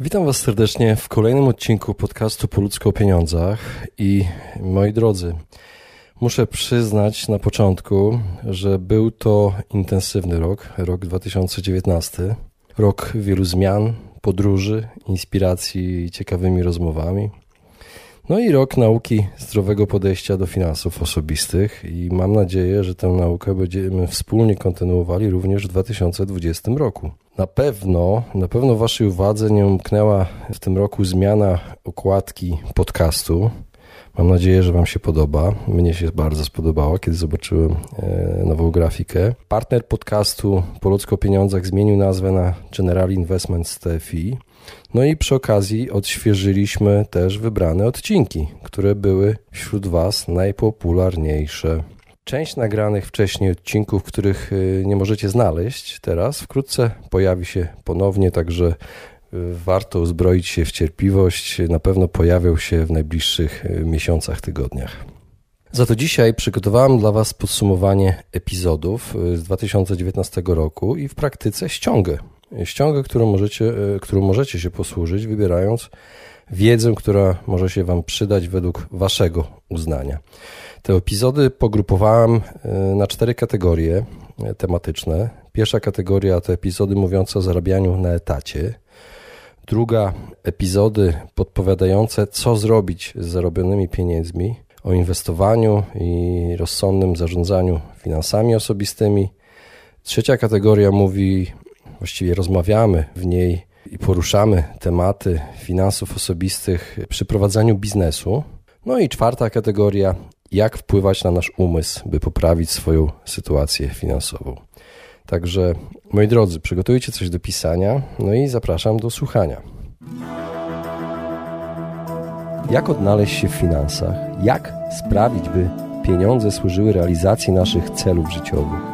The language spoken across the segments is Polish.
Witam Was serdecznie w kolejnym odcinku podcastu Po ludzku o pieniądzach i moi drodzy, muszę przyznać na początku, że był to intensywny rok, rok 2019, rok wielu zmian, podróży, inspiracji ciekawymi rozmowami. No i rok nauki zdrowego podejścia do finansów osobistych i mam nadzieję, że tę naukę będziemy wspólnie kontynuowali również w 2020 roku. Na pewno, na pewno waszej uwadze nie umknęła w tym roku zmiana okładki podcastu. Mam nadzieję, że Wam się podoba. Mnie się bardzo spodobała, kiedy zobaczyłem e, nową grafikę. Partner podcastu Po ludzko pieniądzach zmienił nazwę na General Investments TFI. No i przy okazji odświeżyliśmy też wybrane odcinki, które były wśród Was najpopularniejsze. Część nagranych wcześniej odcinków, których y, nie możecie znaleźć teraz, wkrótce pojawi się ponownie, także y, warto uzbroić się w cierpliwość. Na pewno pojawią się w najbliższych y, miesiącach, tygodniach. Za to dzisiaj przygotowałem dla Was podsumowanie epizodów z 2019 roku i w praktyce ściągę. Ściągę, którą możecie, którą możecie się posłużyć, wybierając wiedzę, która może się Wam przydać według Waszego uznania. Te epizody pogrupowałem e, na cztery kategorie e, tematyczne. Pierwsza kategoria to epizody mówiące o zarabianiu na etacie. Druga epizody podpowiadające, co zrobić z zarobionymi pieniędzmi, o inwestowaniu i rozsądnym zarządzaniu finansami osobistymi. Trzecia kategoria mówi, właściwie rozmawiamy w niej i poruszamy tematy finansów osobistych przy prowadzeniu biznesu. No i czwarta kategoria jak wpływać na nasz umysł, by poprawić swoją sytuację finansową. Także, moi drodzy, przygotujcie coś do pisania, no i zapraszam do słuchania. Jak odnaleźć się w finansach? Jak sprawić, by pieniądze służyły realizacji naszych celów życiowych?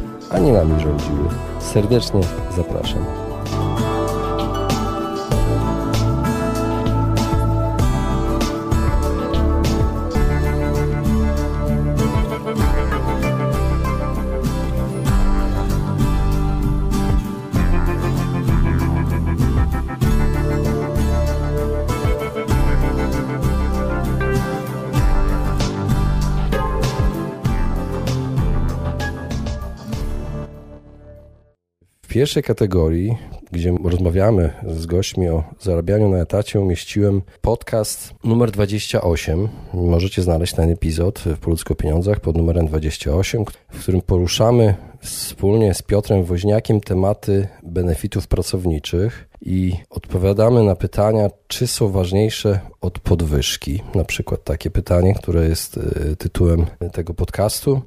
a nie nami rządziły. Serdecznie zapraszam. Pierwszej kategorii, gdzie rozmawiamy z gośćmi o zarabianiu na etacie, umieściłem podcast numer 28. Możecie znaleźć ten epizod w Polsku Pieniądzach pod numerem 28, w którym poruszamy wspólnie z Piotrem Woźniakiem tematy benefitów pracowniczych i odpowiadamy na pytania, czy są ważniejsze od podwyżki. Na przykład takie pytanie, które jest e, tytułem tego podcastu.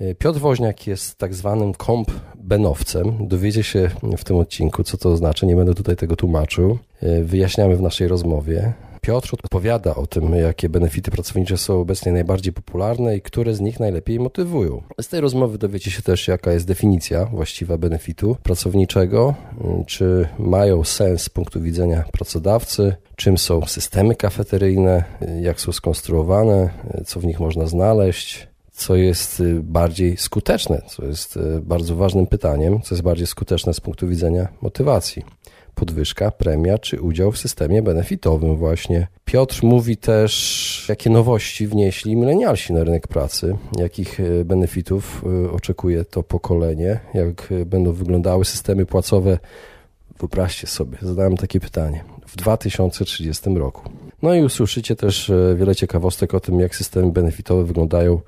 E, Piotr Woźniak jest tak zwanym komp benowcem. Dowiecie się w tym odcinku, co to znaczy. Nie będę tutaj tego tłumaczył. E, wyjaśniamy w naszej rozmowie. Piotr odpowiada o tym, jakie benefity pracownicze są obecnie najbardziej popularne i które z nich najlepiej motywują. Z tej rozmowy dowiecie się też, jaka jest definicja właściwa benefitu pracowniczego, czy mają sens z punktu widzenia pracodawcy, czym są systemy kafeteryjne, jak są skonstruowane, co w nich można znaleźć, co jest y, bardziej skuteczne, co jest y, bardzo ważnym pytaniem, co jest bardziej skuteczne z punktu widzenia motywacji. Podwyżka, premia czy udział w systemie benefitowym właśnie. Piotr mówi też, jakie nowości wnieśli milenialsi na rynek pracy, jakich y, benefitów oczekuje to pokolenie, jak będą wyglądały systemy płacowe. Wyobraźcie sobie, zadałem takie pytanie, w 2030 roku. No i usłyszycie też wiele ciekawostek o tym, jak systemy benefitowe wyglądają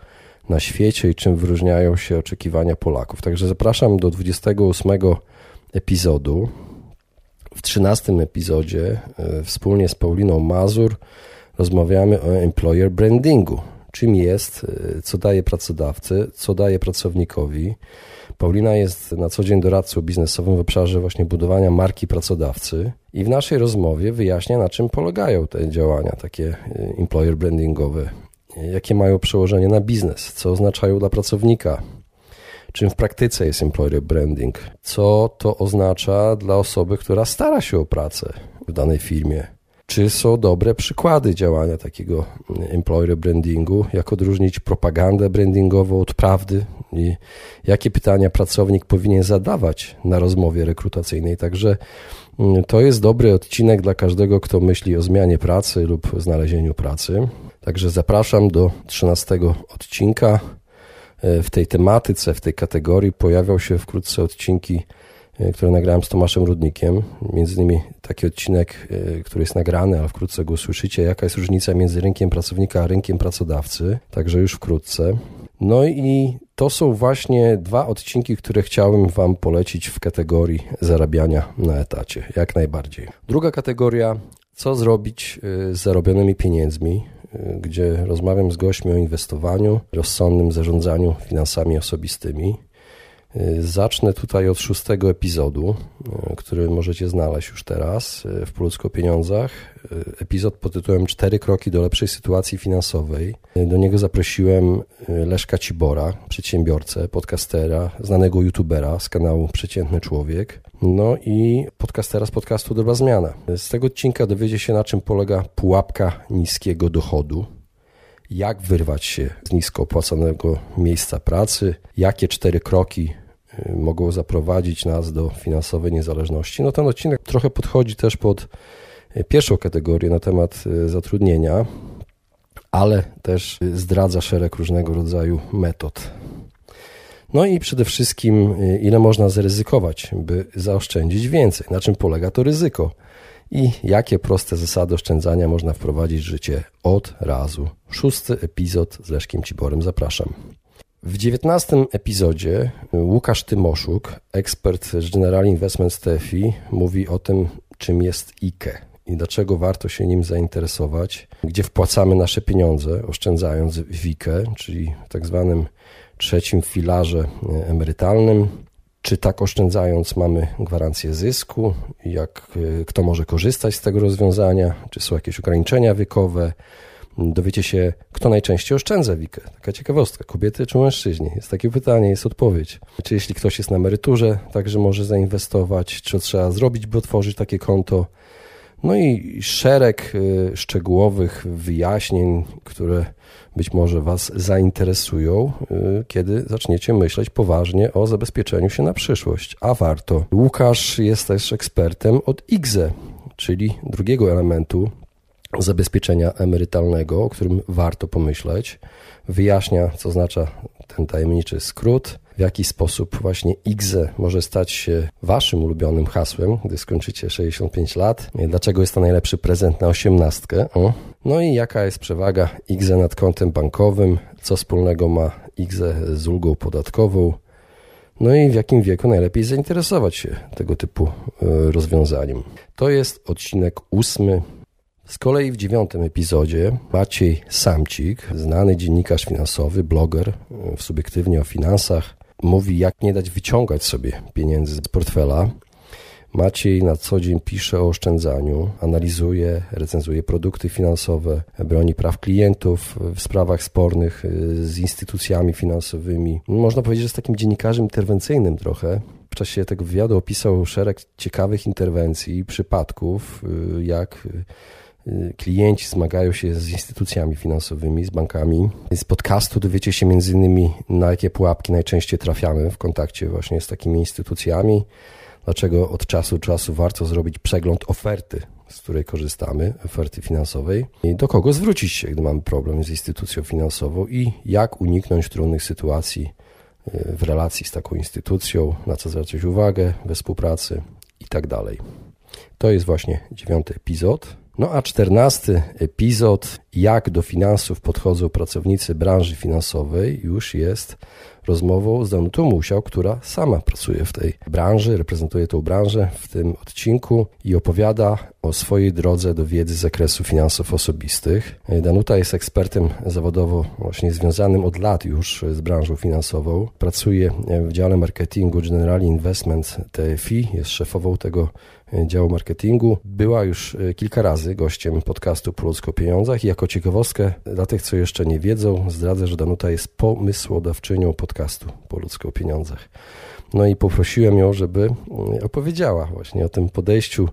na świecie i czym wyróżniają się oczekiwania Polaków. Także zapraszam do 28 epizodu. W 13 epizodzie e, wspólnie z Pauliną Mazur rozmawiamy o employer brandingu, czym jest, co daje pracodawcy, co daje pracownikowi. Paulina jest na co dzień doradcą biznesowym w obszarze właśnie budowania marki pracodawcy i w naszej rozmowie wyjaśnia, na czym polegają te działania takie employer brandingowe, jakie mają przełożenie na biznes, co oznaczają dla pracownika, czym w praktyce jest employer branding, co to oznacza dla osoby, która stara się o pracę w danej firmie. Czy są dobre przykłady działania takiego employer brandingu, jak odróżnić propagandę brandingową od prawdy i jakie pytania pracownik powinien zadawać na rozmowie rekrutacyjnej. Także mm, to jest dobry odcinek dla każdego, kto myśli o zmianie pracy lub znalezieniu pracy. Także zapraszam do 13 odcinka. E, w tej tematyce, w tej kategorii pojawią się wkrótce odcinki, e, które nagrałem z Tomaszem Rudnikiem. Między innymi taki odcinek, e, który jest nagrany, a wkrótce go usłyszycie, jaka jest różnica między rynkiem pracownika a rynkiem pracodawcy. Także już wkrótce. No i to są właśnie dwa odcinki, które chciałem Wam polecić w kategorii zarabiania na etacie, jak najbardziej. Druga kategoria, co zrobić z zarobionymi pieniędzmi, gdzie rozmawiam z gośćmi o inwestowaniu, rozsądnym zarządzaniu finansami osobistymi. Zacznę tutaj od szóstego epizodu, który możecie znaleźć już teraz w Polsko Pieniądzach. Epizod pod tytułem Cztery kroki do lepszej sytuacji finansowej. Do niego zaprosiłem Leszka Cibora, przedsiębiorcę, podcastera, znanego youtubera z kanału Przeciętny Człowiek. No i podcastera z podcastu Dobra Zmiana. Z tego odcinka dowiecie się, na czym polega pułapka niskiego dochodu, jak wyrwać się z nisko opłacanego miejsca pracy, jakie cztery kroki y, mogą zaprowadzić nas do finansowej niezależności. No ten odcinek trochę podchodzi też pod y, pierwszą kategorię na temat y, zatrudnienia, ale też zdradza szereg różnego rodzaju metod no i przede wszystkim, y, ile można zaryzykować, by zaoszczędzić więcej, na czym polega to ryzyko i jakie proste zasady oszczędzania można wprowadzić w życie od razu. Szósty epizod z Leszkiem Ciborem zapraszam. W dziewiętnastym epizodzie y, Łukasz Tymoszuk, ekspert z General Investment TFI, mówi o tym, czym jest IKE i dlaczego warto się nim zainteresować, gdzie wpłacamy nasze pieniądze, oszczędzając w IKE, czyli w tak zwanym trzecim filarze e, emerytalnym. Czy tak oszczędzając mamy gwarancję zysku? Jak, e, kto może korzystać z tego rozwiązania? Czy są jakieś ograniczenia wiekowe? Dowiecie się, kto najczęściej oszczędza WIKę. Taka ciekawostka, kobiety czy mężczyźni? Jest takie pytanie, jest odpowiedź. Czy jeśli ktoś jest na emeryturze, także może zainwestować? Co trzeba zrobić, by otworzyć takie konto? No i szereg y, szczegółowych wyjaśnień, które być może Was zainteresują, y, kiedy zaczniecie myśleć poważnie o zabezpieczeniu się na przyszłość. A warto. Łukasz jest też ekspertem od IGZE, czyli drugiego elementu zabezpieczenia emerytalnego, o którym warto pomyśleć. Wyjaśnia, co oznacza ten tajemniczy skrót w jaki sposób właśnie IGZE może stać się waszym ulubionym hasłem, gdy skończycie 65 lat, dlaczego jest to najlepszy prezent na osiemnastkę, no i jaka jest przewaga IGZE nad kontem bankowym, co wspólnego ma IGZE z ulgą podatkową, no i w jakim wieku najlepiej zainteresować się tego typu e, rozwiązaniem. To jest odcinek ósmy. Z kolei w dziewiątym epizodzie Maciej Samcik, znany dziennikarz finansowy, bloger, e, subiektywnie o finansach, mówi, jak nie dać wyciągać sobie pieniędzy z portfela. Maciej na co dzień pisze o oszczędzaniu, analizuje, recenzuje produkty finansowe, broni praw klientów w sprawach spornych y, z instytucjami finansowymi. Można powiedzieć, że jest takim dziennikarzem interwencyjnym trochę. W czasie tego wywiadu opisał szereg ciekawych interwencji, przypadków, y, jak klienci zmagają się z instytucjami finansowymi, z bankami. Z podcastu dowiecie się między innymi na jakie pułapki najczęściej trafiamy w kontakcie właśnie z takimi instytucjami, dlaczego od czasu do czasu warto zrobić przegląd oferty, z której korzystamy, oferty finansowej i do kogo zwrócić się, gdy mamy problem z instytucją finansową i jak uniknąć trudnych sytuacji y, w relacji z taką instytucją, na co zwracać uwagę we współpracy i tak dalej. To jest właśnie dziewiąty epizod. No a czternasty epizod, jak do finansów podchodzą pracownicy branży finansowej, już jest rozmową z Danutą Musiał, która sama pracuje w tej branży, reprezentuje tą branżę w tym odcinku i opowiada o swojej drodze do wiedzy z zakresu finansów osobistych. Danuta jest ekspertem zawodowo właśnie związanym od lat już z branżą finansową. Pracuje w dziale marketingu Generali Investment TFI, jest szefową tego działu marketingu. Była już e, kilka razy gościem podcastu Po ludzko pieniądzach i jako ciekawostkę dla tych, co jeszcze nie wiedzą, zdradzę, że Danuta jest pomysłodawczynią podcastu Po ludzko pieniądzach. No i poprosiłem ją, żeby mm, opowiedziała właśnie o tym podejściu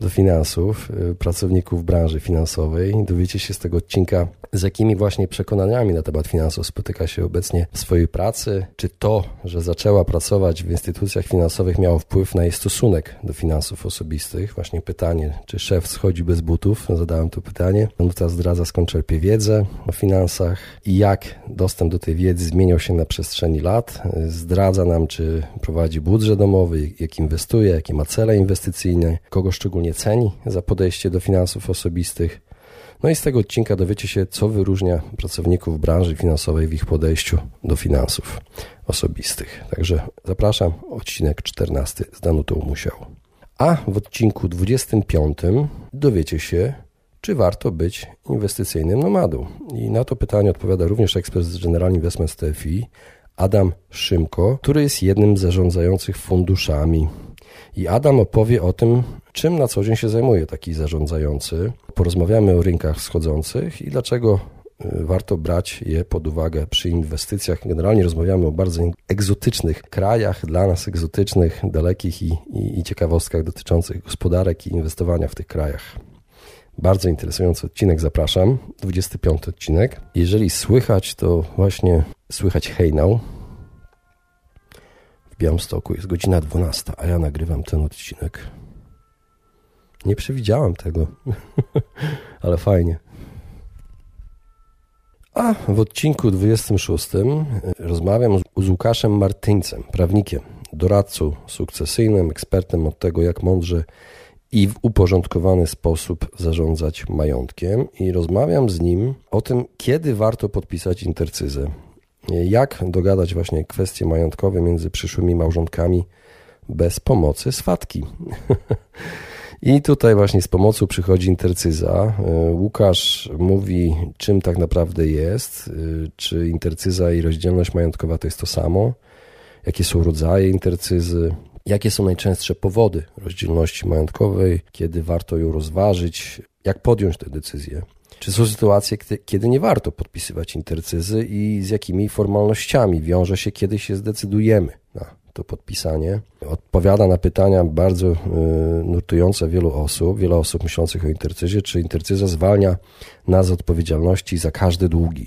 do finansów, y, pracowników branży finansowej. Dowiecie się z tego odcinka, z jakimi właśnie przekonaniami na temat finansów spotyka się obecnie w swojej pracy. Czy to, że zaczęła pracować w instytucjach finansowych miało wpływ na jej stosunek do finansów osobistych? Właśnie pytanie, czy szef schodzi bez butów? Zadałem to pytanie. Danuta zdradza skąd czerpie wiedzę o finansach i jak dostęp do tej wiedzy zmieniał się na przestrzeni lat. Zdradza nam, czy prowadzi budżet domowy, jak inwestuje, jakie ma cele inwestycyjne, kogo szczególnie nie ceni za podejście do finansów osobistych. No i z tego odcinka dowiecie się, co wyróżnia pracowników branży finansowej w ich podejściu do finansów osobistych. Także zapraszam, odcinek 14 z Danutą Musiał. A w odcinku 25 dowiecie się, czy warto być inwestycyjnym nomadą. I na to pytanie odpowiada również ekspert z General Investment TFI, Adam Szymko, który jest jednym z zarządzających funduszami i Adam opowie o tym, czym na co dzień się zajmuje taki zarządzający. Porozmawiamy o rynkach wschodzących i dlaczego y, warto brać je pod uwagę przy inwestycjach. Generalnie rozmawiamy o bardzo egzotycznych krajach, dla nas egzotycznych, dalekich i, i, i ciekawostkach dotyczących gospodarek i inwestowania w tych krajach. Bardzo interesujący odcinek, zapraszam. 25 odcinek. Jeżeli słychać, to właśnie słychać hejnał, Białymstoku. Jest godzina 12, a ja nagrywam ten odcinek. Nie przewidziałam tego, ale fajnie. A w odcinku 26 rozmawiam z Łukaszem Martyńcem, prawnikiem, doradcą sukcesyjnym, ekspertem od tego, jak mądrze i w uporządkowany sposób zarządzać majątkiem. I rozmawiam z nim o tym, kiedy warto podpisać intercyzę, jak dogadać właśnie kwestie majątkowe między przyszłymi małżonkami bez pomocy swatki. I tutaj właśnie z pomocą przychodzi intercyza. Łukasz mówi, czym tak naprawdę jest, czy intercyza i rozdzielność majątkowa to jest to samo, jakie są rodzaje intercyzy, jakie są najczęstsze powody rozdzielności majątkowej, kiedy warto ją rozważyć, jak podjąć tę decyzję. Czy są sytuacje, kiedy nie warto podpisywać intercyzy i z jakimi formalnościami wiąże się, kiedy się zdecydujemy na to podpisanie? Odpowiada na pytania bardzo y, nurtujące wielu osób, wiele osób myślących o intercyzie, czy intercyza zwalnia nas z odpowiedzialności za każde długi?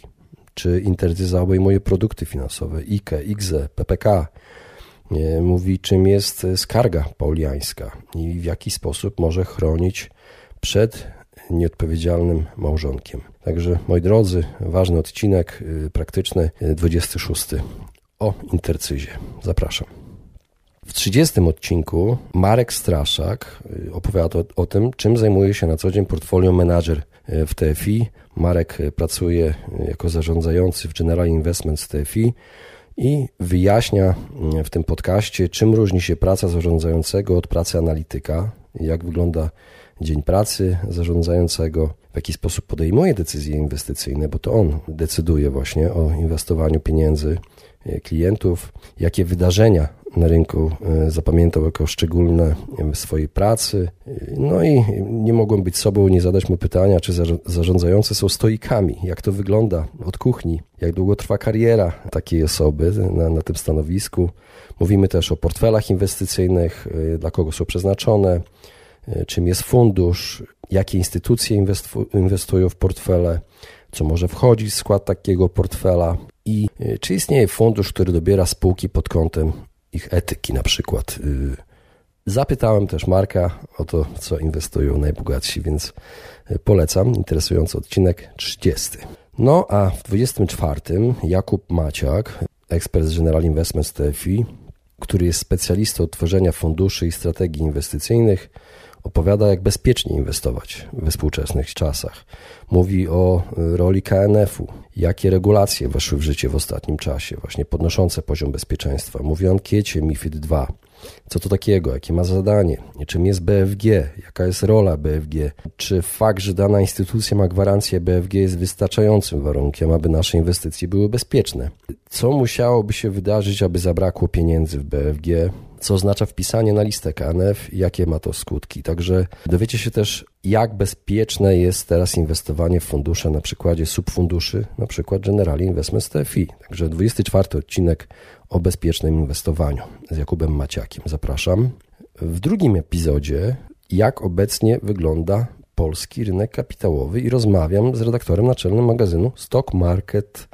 Czy intercyza obejmuje produkty finansowe, IKE, IGZE, PPK? Mówi, czym jest skarga pauliańska i w jaki sposób może chronić przed nieodpowiedzialnym małżonkiem. Także, moi drodzy, ważny odcinek y, praktyczny, 26 y, o intercyzie. Zapraszam. W 30 odcinku Marek Straszak y, opowiada o, o, tym, czym zajmuje się na co dzień portfolio manager w TFI. Marek pracuje jako zarządzający w General Investments TFI i wyjaśnia w tym podcaście, czym różni się praca zarządzającego od pracy analityka, jak wygląda dzień pracy zarządzającego, w jaki sposób podejmuje decyzje inwestycyjne, bo to on decyduje właśnie o inwestowaniu pieniędzy e, klientów, jakie wydarzenia na rynku e, zapamiętał jako szczególne w swojej pracy. No i nie mogłem być sobą, nie zadać mu pytania, czy zarządzający są stoikami, jak to wygląda od kuchni, jak długo trwa kariera takiej osoby na, na tym stanowisku. Mówimy też o portfelach inwestycyjnych, e, dla kogo są przeznaczone, E, czym jest fundusz, jakie instytucje inwestują w portfele, co może wchodzić w skład takiego portfela i e, czy istnieje fundusz, który dobiera spółki pod kątem ich etyki na przykład. E, zapytałem też Marka o to, co inwestują najbogatsi, więc polecam. Interesujący odcinek 30. No a w 24 Jakub Maciak, ekspert z General Investments TFI, który jest specjalistą tworzenia funduszy i strategii inwestycyjnych, Opowiada, jak bezpiecznie inwestować we współczesnych czasach. Mówi o roli KNF-u, jakie regulacje weszły w życie w ostatnim czasie, właśnie podnoszące poziom bezpieczeństwa. Mówi o ankiecie MIFID II, co to takiego, jakie ma zadanie, czym jest BFG, jaka jest rola BFG, czy fakt, że dana instytucja ma gwarancję BFG jest wystarczającym warunkiem, aby nasze inwestycje były bezpieczne. Co musiałoby się wydarzyć, aby zabrakło pieniędzy w BFG, co oznacza wpisanie na listę KNF, jakie ma to skutki. Także dowiecie się też, jak bezpieczne jest teraz inwestowanie w fundusze na przykładzie subfunduszy, na przykład Generali Investment TFI. Także 24 odcinek o bezpiecznym inwestowaniu z Jakubem Maciakiem. Zapraszam. W drugim epizodzie, jak obecnie wygląda polski rynek kapitałowy i rozmawiam z redaktorem naczelnym magazynu Stock Market.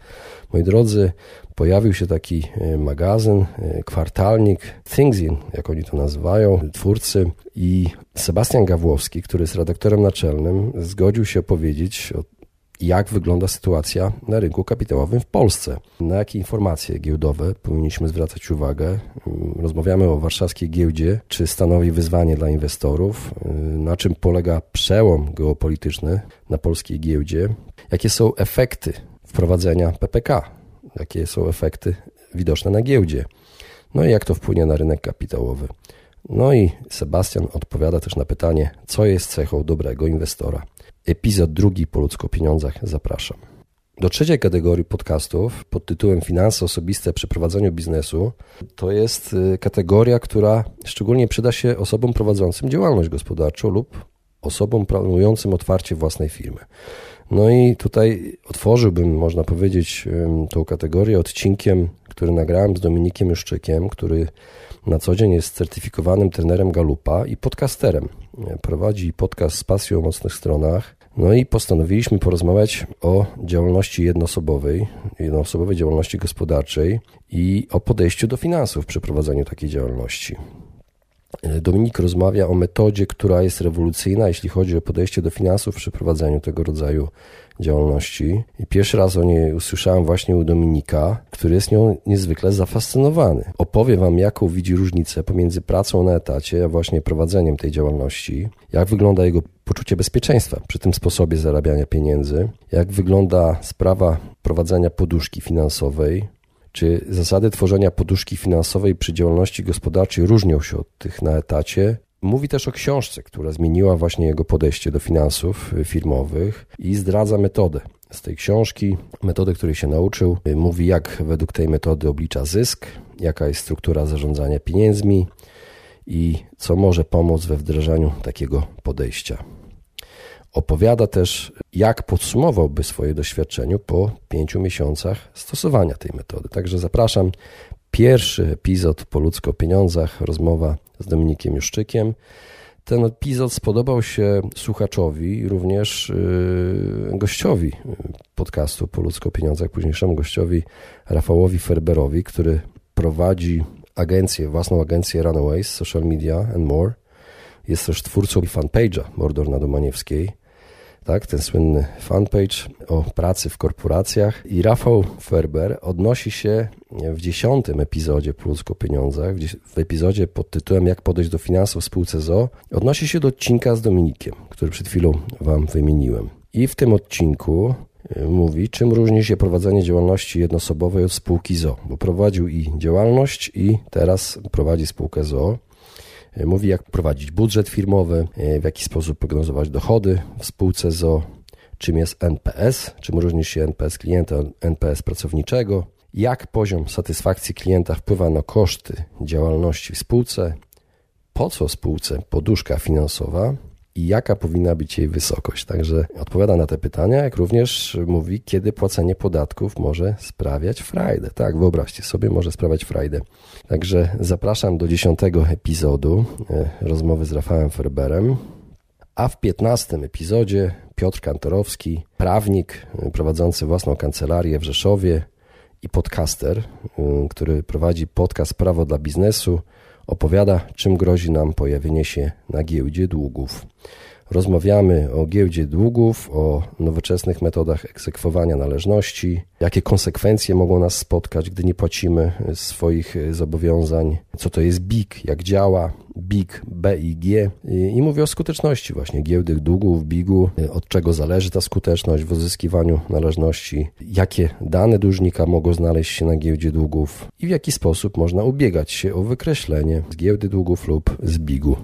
Moi drodzy, pojawił się taki e, magazyn, e, kwartalnik, Thingsin, jak oni to nazywają, twórcy. I Sebastian Gawłowski, który jest redaktorem naczelnym, zgodził się opowiedzieć o jak wygląda sytuacja na rynku kapitałowym w Polsce. Na jakie informacje giełdowe powinniśmy zwracać uwagę? Rozmawiamy o warszawskiej giełdzie, czy stanowi wyzwanie dla inwestorów, na czym polega przełom geopolityczny na polskiej giełdzie, jakie są efekty wprowadzenia PPK, jakie są efekty widoczne na giełdzie, no i jak to wpłynie na rynek kapitałowy. No i Sebastian odpowiada też na pytanie, co jest cechą dobrego inwestora. Epizod drugi po ludzko pieniądzach zapraszam. Do trzeciej kategorii podcastów pod tytułem Finanse osobiste przy prowadzeniu biznesu to jest y, kategoria, która szczególnie przyda się osobom prowadzącym działalność gospodarczą lub osobom planującym otwarcie własnej firmy. No i tutaj otworzyłbym, można powiedzieć, tą kategorię odcinkiem, który nagrałem z Dominikiem Juszczykiem, który na co dzień jest certyfikowanym trenerem Galupa i podcasterem. Prowadzi podcast z pasją o mocnych stronach. No i postanowiliśmy porozmawiać o działalności jednoosobowej, jednoosobowej działalności gospodarczej i o podejściu do finansów przy prowadzeniu takiej działalności. Dominik rozmawia o metodzie, która jest rewolucyjna, jeśli chodzi o podejście do finansów przy prowadzeniu tego rodzaju działalności. I pierwszy raz o niej usłyszałem właśnie u Dominika, który jest nią niezwykle zafascynowany. Opowie Wam, jaką widzi różnicę pomiędzy pracą na etacie, a właśnie prowadzeniem tej działalności, jak wygląda jego poczucie bezpieczeństwa przy tym sposobie zarabiania pieniędzy, jak wygląda sprawa prowadzenia poduszki finansowej, czy zasady tworzenia poduszki finansowej przy działalności gospodarczej różnią się od tych na etacie? Mówi też o książce, która zmieniła właśnie jego podejście do finansów firmowych i zdradza metodę z tej książki, metodę, której się nauczył. Mówi, jak według tej metody oblicza zysk, jaka jest struktura zarządzania pieniędzmi i co może pomóc we wdrażaniu takiego podejścia. Opowiada też, jak podsumowałby swoje doświadczenie po pięciu miesiącach stosowania tej metody. Także zapraszam. Pierwszy epizod po ludzko pieniądzach, rozmowa z Dominikiem Juszczykiem. Ten epizod spodobał się słuchaczowi, również yy, gościowi podcastu po ludzko pieniądzach, późniejszemu gościowi Rafałowi Ferberowi, który prowadzi agencję, własną agencję Runaways, Social Media and More. Jest też twórcą fanpage'a Mordor na Domaniewskiej tak, ten słynny fanpage o pracy w korporacjach. I Rafał Ferber odnosi się w dziesiątym epizodzie Plus o pieniądzach, w epizodzie pod tytułem Jak podejść do finansów w spółce ZO, odnosi się do odcinka z Dominikiem, który przed chwilą Wam wymieniłem. I w tym odcinku y, mówi, czym różni się prowadzenie działalności jednoosobowej od spółki ZO, bo prowadził i działalność i teraz prowadzi spółkę ZO. E, mówi, jak prowadzić budżet firmowy, e, w jaki sposób prognozować dochody w spółce ZO, czym jest NPS, czym różni się NPS klienta od NPS pracowniczego, jak poziom satysfakcji klienta wpływa na koszty działalności w spółce, po co spółce poduszka finansowa, i jaka powinna być jej wysokość. Także odpowiada na te pytania, jak również mówi, kiedy płacenie podatków może sprawiać frajdę. Tak, wyobraźcie sobie, może sprawiać frajdę. Także zapraszam do dziesiątego epizodu e, rozmowy z Rafałem Ferberem. A w piętnastym epizodzie Piotr Kantorowski, prawnik e, prowadzący własną kancelarię w Rzeszowie i podcaster, e, który prowadzi podcast Prawo dla biznesu, opowiada, czym grozi nam pojawienie się na giełdzie długów. Rozmawiamy o giełdzie długów, o nowoczesnych metodach egzekwowania należności, jakie konsekwencje mogą nas spotkać, gdy nie płacimy swoich zobowiązań, co to jest BIG, jak działa, BIG, BIG i mówię o skuteczności właśnie giełdy długów, BIG-u, od czego zależy ta skuteczność w uzyskiwaniu należności, jakie dane dłużnika mogą znaleźć się na giełdzie długów? I w jaki sposób można ubiegać się o wykreślenie z giełdy długów lub z BIG-u.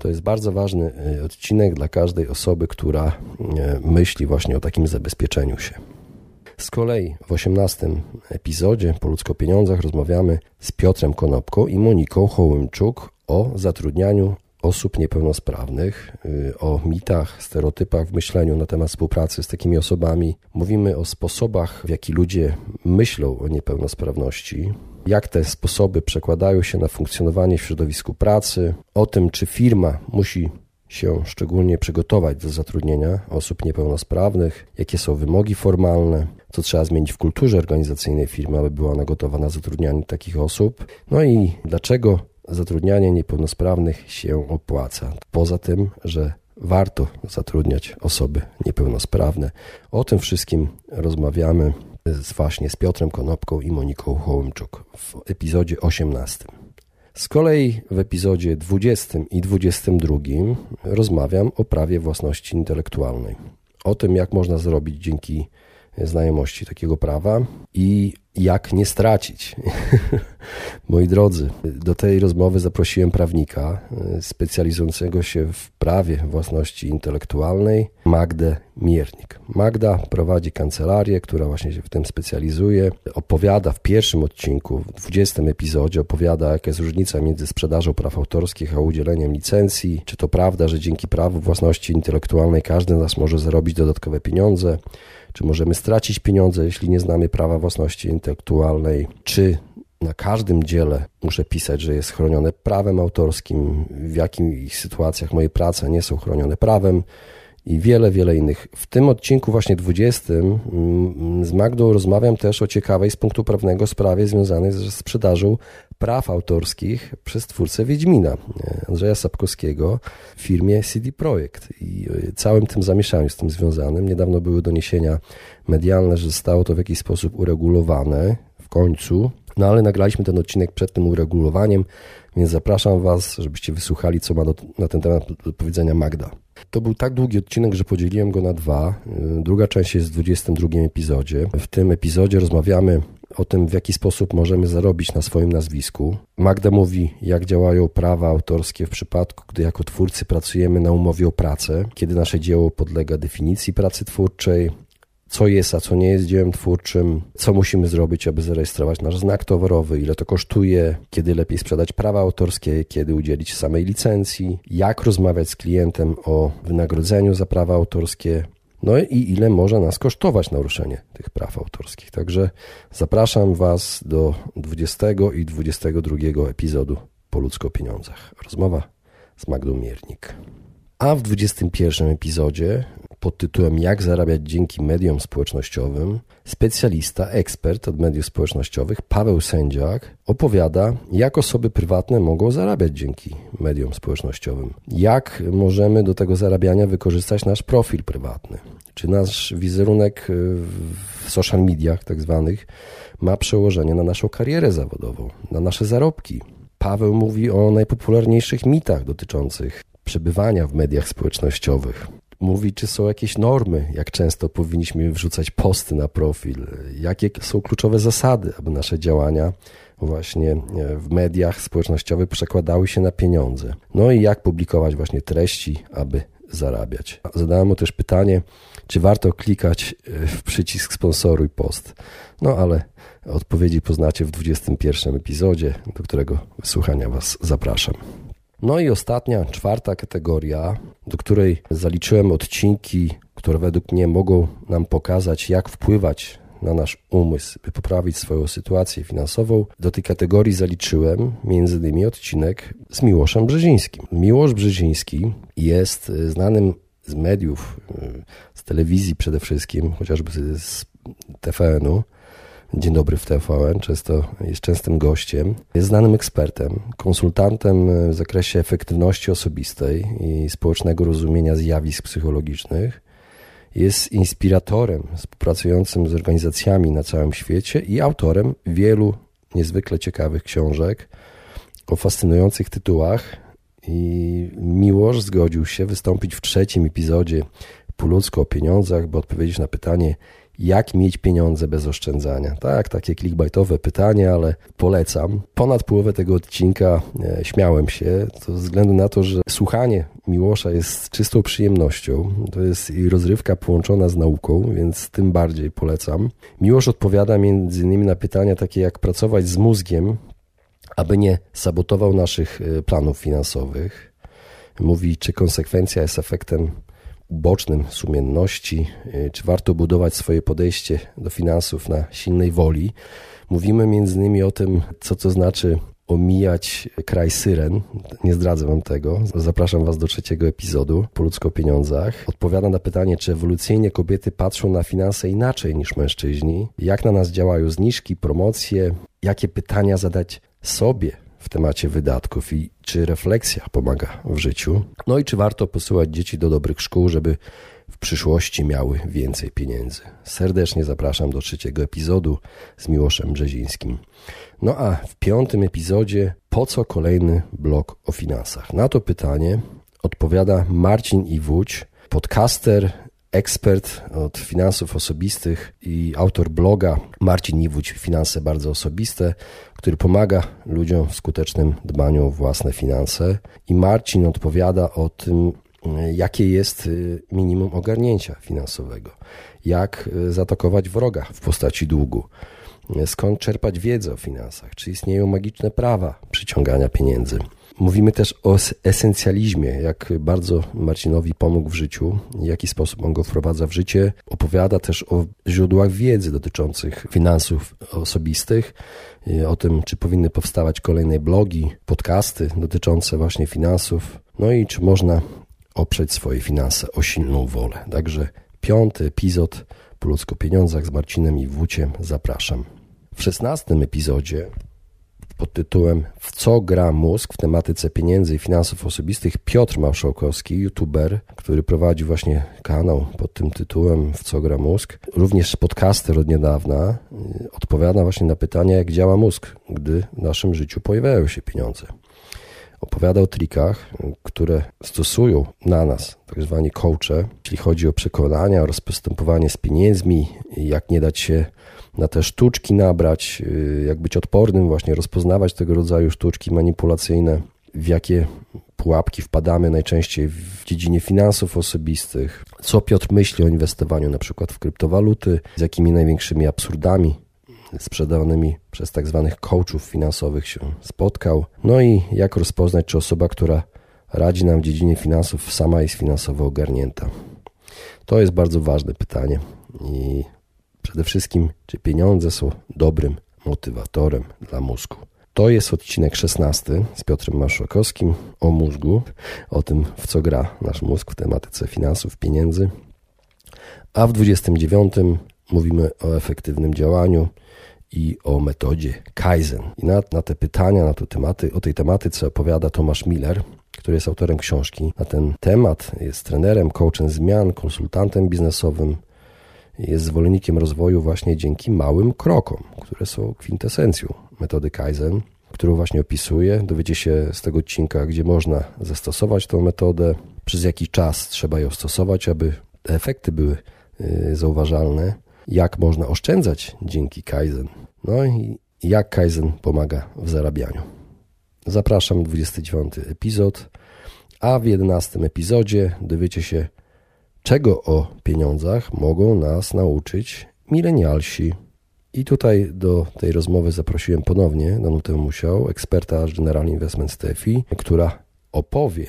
To jest bardzo ważny e, odcinek dla każdej osoby, która e, myśli właśnie o takim zabezpieczeniu się. Z kolei w 18 epizodzie po ludzko pieniądzach rozmawiamy z Piotrem Konopką i Moniką Hołymczuk o zatrudnianiu osób niepełnosprawnych, y, o mitach, stereotypach w myśleniu na temat współpracy z takimi osobami. Mówimy o sposobach, w jaki ludzie myślą o niepełnosprawności, jak te sposoby przekładają się na funkcjonowanie w środowisku pracy, o tym, czy firma musi się szczególnie przygotować do zatrudnienia osób niepełnosprawnych, jakie są wymogi formalne, co trzeba zmienić w kulturze organizacyjnej firmy, aby była ona gotowa na zatrudnianie takich osób, no i dlaczego zatrudnianie niepełnosprawnych się opłaca. Poza tym, że warto zatrudniać osoby niepełnosprawne. O tym wszystkim rozmawiamy z, właśnie z Piotrem Konopką i Moniką Hołymczuk w epizodzie 18. Z kolei w epizodzie 20 i 22 rozmawiam o prawie własności intelektualnej. O tym, jak można zrobić dzięki znajomości takiego prawa i jak nie stracić. Moi drodzy, do tej rozmowy zaprosiłem prawnika e, specjalizującego się w prawie własności intelektualnej, Magdę Miernik. Magda prowadzi kancelarię, która właśnie się w tym specjalizuje. Opowiada w pierwszym odcinku, w 20 epizodzie, opowiada, jaka jest różnica między sprzedażą praw autorskich a udzieleniem licencji. Czy to prawda, że dzięki prawu własności intelektualnej każdy z nas może zarobić dodatkowe pieniądze? Czy możemy stracić pieniądze, jeśli nie znamy prawa własności intelektualnej? Czy na każdym dziele muszę pisać, że jest chronione prawem autorskim, w jakich sytuacjach moje prace nie są chronione prawem i wiele, wiele innych. W tym odcinku właśnie 20 mm, z Magdą rozmawiam też o ciekawej z punktu prawnego sprawie związanej ze sprzedażą praw autorskich przez twórcę Wiedźmina, Andrzeja Sapkowskiego w firmie CD Projekt i e, całym tym zamieszaniu z tym związanym. Niedawno były doniesienia medialne, że zostało to w jakiś sposób uregulowane w końcu, no ale nagraliśmy ten odcinek przed tym uregulowaniem, więc zapraszam Was, żebyście wysłuchali, co ma do, na ten temat do powiedzenia Magda. To był tak długi odcinek, że podzieliłem go na dwa. Y, druga część jest w 22 epizodzie. W tym epizodzie rozmawiamy o tym, w jaki sposób możemy zarobić na swoim nazwisku. Magda mówi, jak działają prawa autorskie w przypadku, gdy jako twórcy pracujemy na umowie o pracę, kiedy nasze dzieło podlega definicji pracy twórczej, co jest, a co nie jest dziełem twórczym, co musimy zrobić, aby zarejestrować nasz znak towarowy, ile to kosztuje, kiedy lepiej sprzedać prawa autorskie, kiedy udzielić samej licencji, jak rozmawiać z klientem o wynagrodzeniu za prawa autorskie, no i ile może nas kosztować naruszenie tych praw autorskich. Także zapraszam Was do 20 i 22 epizodu po ludzko pieniądzach. Rozmowa z Magdą Miernik. A w 21 epizodzie pod tytułem Jak zarabiać dzięki mediom społecznościowym, specjalista, ekspert od mediów społecznościowych Paweł Sędziak opowiada, jak osoby prywatne mogą zarabiać dzięki mediom społecznościowym. Jak możemy do tego zarabiania wykorzystać nasz profil prywatny. Czy nasz wizerunek w social mediach tak zwanych ma przełożenie na naszą karierę zawodową, na nasze zarobki. Paweł mówi o najpopularniejszych mitach dotyczących przebywania w mediach społecznościowych mówi, czy są jakieś normy, jak często powinniśmy wrzucać posty na profil, jakie są kluczowe zasady, aby nasze działania właśnie e, w mediach społecznościowych przekładały się na pieniądze. No i jak publikować właśnie treści, aby zarabiać. Zadałem mu też pytanie, czy warto klikać e, w przycisk sponsoruj post. No ale odpowiedzi poznacie w 21 epizodzie, do którego wysłuchania Was zapraszam. No i ostatnia, czwarta kategoria, do której zaliczyłem odcinki, które według mnie mogą nam pokazać, jak wpływać na nasz umysł, by poprawić swoją sytuację finansową. Do tej kategorii zaliczyłem między innymi odcinek z Miłoszem Brzezińskim. Miłosz Brzeziński jest znanym z mediów, z telewizji przede wszystkim, chociażby z TVN-u, Dzień dobry w TVN, często jest częstym gościem. Jest znanym ekspertem, konsultantem w zakresie efektywności osobistej i społecznego rozumienia zjawisk psychologicznych. Jest inspiratorem współpracującym z organizacjami na całym świecie i autorem wielu niezwykle ciekawych książek o fascynujących tytułach. I Miłosz zgodził się wystąpić w trzecim epizodzie Po o pieniądzach, by odpowiedzieć na pytanie, jak mieć pieniądze bez oszczędzania? Tak, takie clickbaitowe pytanie, ale polecam. Ponad połowę tego odcinka e, śmiałem się, to ze względu na to, że słuchanie Miłosza jest czystą przyjemnością. To jest i rozrywka połączona z nauką, więc tym bardziej polecam. Miłosz odpowiada między innymi na pytania takie jak pracować z mózgiem, aby nie sabotował naszych e, planów finansowych. Mówi, czy konsekwencja jest efektem ubocznym sumienności, y, czy warto budować swoje podejście do finansów na silnej woli. Mówimy między innymi o tym, co to znaczy omijać kraj syren. Nie zdradzę wam tego. Zapraszam was do trzeciego epizodu po ludzko pieniądzach. Odpowiada na pytanie, czy ewolucyjnie kobiety patrzą na finanse inaczej niż mężczyźni, jak na nas działają zniżki, promocje, jakie pytania zadać sobie w temacie wydatków i czy refleksja pomaga w życiu. No i czy warto posyłać dzieci do dobrych szkół, żeby w przyszłości miały więcej pieniędzy. Serdecznie zapraszam do trzeciego epizodu z Miłoszem Brzezińskim. No a w piątym epizodzie po co kolejny blok o finansach? Na to pytanie odpowiada Marcin Iwódź, podcaster, ekspert od finansów osobistych i autor bloga Marcin Niwódź Finanse Bardzo Osobiste, który pomaga ludziom w skutecznym dbaniu o własne finanse. I Marcin odpowiada o tym, jakie jest y, minimum ogarnięcia finansowego, jak y, zaatakować wroga w postaci długu, skąd czerpać wiedzę o finansach, czy istnieją magiczne prawa przyciągania pieniędzy. Mówimy też o esencjalizmie, jak bardzo Marcinowi pomógł w życiu, w jaki sposób on go wprowadza w życie. Opowiada też o źródłach wiedzy dotyczących finansów osobistych, o tym, czy powinny powstawać kolejne blogi, podcasty dotyczące właśnie finansów, no i czy można oprzeć swoje finanse o silną wolę. Także piąty epizod po ludzko pieniądzach z Marcinem i Wuciem zapraszam. W szesnastym epizodzie pod tytułem W co gra mózg w tematyce pieniędzy i finansów osobistych Piotr Małszałkowski, youtuber, który prowadzi właśnie kanał pod tym tytułem W co gra mózg, również podcaster od niedawna, y, odpowiada właśnie na pytania, jak działa mózg, gdy w naszym życiu pojawiają się pieniądze. Opowiada o trikach, które stosują na nas tak zwani coache, jeśli chodzi o przekonania oraz postępowanie z pieniędzmi, jak nie dać się na te sztuczki nabrać, y, jak być odpornym, właśnie rozpoznawać tego rodzaju sztuczki manipulacyjne, w jakie pułapki wpadamy najczęściej w dziedzinie finansów osobistych, co Piotr myśli o inwestowaniu na przykład w kryptowaluty, z jakimi największymi absurdami sprzedawanymi przez tak zwanych coachów finansowych się spotkał, no i jak rozpoznać, czy osoba, która radzi nam w dziedzinie finansów, sama jest finansowo ogarnięta. To jest bardzo ważne pytanie i Przede wszystkim, czy pieniądze są dobrym motywatorem dla mózgu. To jest odcinek 16 z Piotrem Maszłakowskim o mózgu, o tym, w co gra nasz mózg w tematyce finansów, pieniędzy. A w 29 mówimy o efektywnym działaniu i o metodzie Kaizen. I na, na te pytania, na te tematy, o tej tematyce opowiada Tomasz Miller, który jest autorem książki na ten temat. Jest trenerem, coachem zmian, konsultantem biznesowym, jest zwolennikiem rozwoju właśnie dzięki małym krokom, które są kwintesencją metody Kaizen, którą właśnie opisuję. Dowiecie się z tego odcinka, gdzie można zastosować tą metodę, przez jaki czas trzeba ją stosować, aby te efekty były y, zauważalne, jak można oszczędzać dzięki Kaizen, no i jak Kaizen pomaga w zarabianiu. Zapraszam 29 epizod, a w 11 epizodzie dowiecie się, czego o pieniądzach mogą nas nauczyć milenialsi. I tutaj do tej rozmowy zaprosiłem ponownie Danutę Musiał, eksperta General Investment Steffi, która opowie,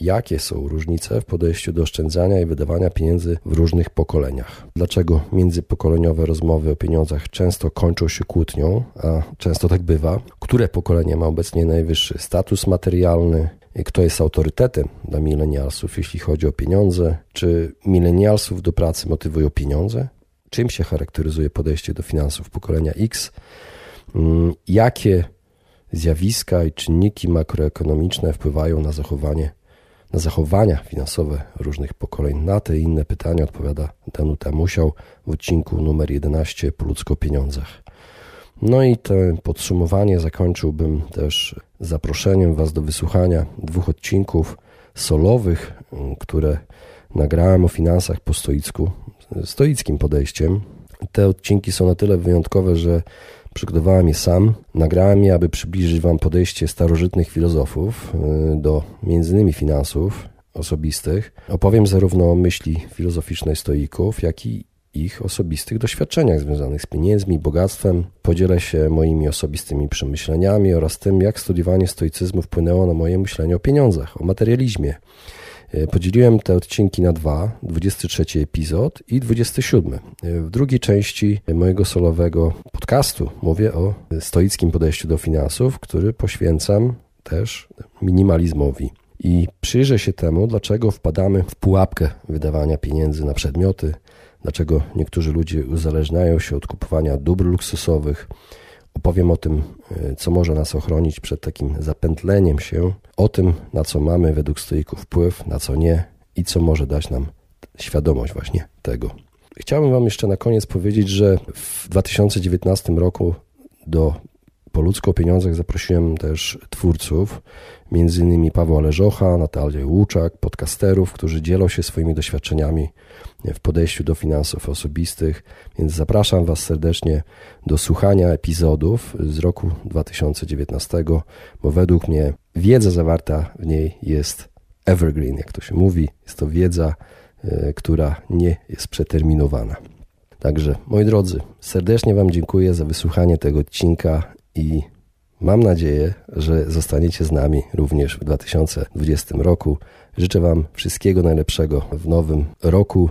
jakie są różnice w podejściu do oszczędzania i wydawania pieniędzy w różnych pokoleniach. Dlaczego międzypokoleniowe rozmowy o pieniądzach często kończą się kłótnią, a często tak bywa. Które pokolenie ma obecnie najwyższy status materialny, kto jest autorytetem dla milenialsów, jeśli chodzi o pieniądze, czy milenialsów do pracy motywują pieniądze, czym się charakteryzuje podejście do finansów pokolenia X, mm, jakie zjawiska i czynniki makroekonomiczne wpływają na zachowanie, na zachowania finansowe różnych pokoleń. Na te i inne pytania odpowiada Danuta Musiał w odcinku numer 11 po ludzko pieniądzach. No i to podsumowanie zakończyłbym też zaproszeniem Was do wysłuchania dwóch odcinków solowych, które nagrałem o finansach po stoicku, stoickim podejściem. Te odcinki są na tyle wyjątkowe, że przygotowałem je sam. Nagrałem je, aby przybliżyć Wam podejście starożytnych filozofów y, do między innymi finansów osobistych. Opowiem zarówno o myśli filozoficznej stoików, jak i ich osobistych doświadczeniach związanych z pieniędzmi, bogactwem. Podzielę się moimi osobistymi przemyśleniami oraz tym, jak studiowanie stoicyzmu wpłynęło na moje myślenie o pieniądzach, o materializmie. E, podzieliłem te odcinki na dwa, 23 epizod i 27. E, w drugiej części mojego solowego podcastu mówię o stoickim podejściu do finansów, który poświęcam też minimalizmowi. I przyjrzę się temu, dlaczego wpadamy w pułapkę wydawania pieniędzy na przedmioty, dlaczego niektórzy ludzie uzależniają się od kupowania dóbr luksusowych. Opowiem o tym, e, co może nas ochronić przed takim zapętleniem się, o tym, na co mamy według stoików wpływ, na co nie i co może dać nam świadomość właśnie tego. Chciałbym Wam jeszcze na koniec powiedzieć, że w 2019 roku do po ludzko o pieniądzach zaprosiłem też twórców, między innymi Pawła Leżocha, Natalię Łuczak, podcasterów, którzy dzielą się swoimi doświadczeniami w podejściu do finansów osobistych, więc zapraszam Was serdecznie do słuchania epizodów z roku 2019, bo według mnie wiedza zawarta w niej jest evergreen, jak to się mówi. Jest to wiedza, e, która nie jest przeterminowana. Także, moi drodzy, serdecznie Wam dziękuję za wysłuchanie tego odcinka i mam nadzieję, że zostaniecie z nami również w 2020 roku. Życzę Wam wszystkiego najlepszego w nowym roku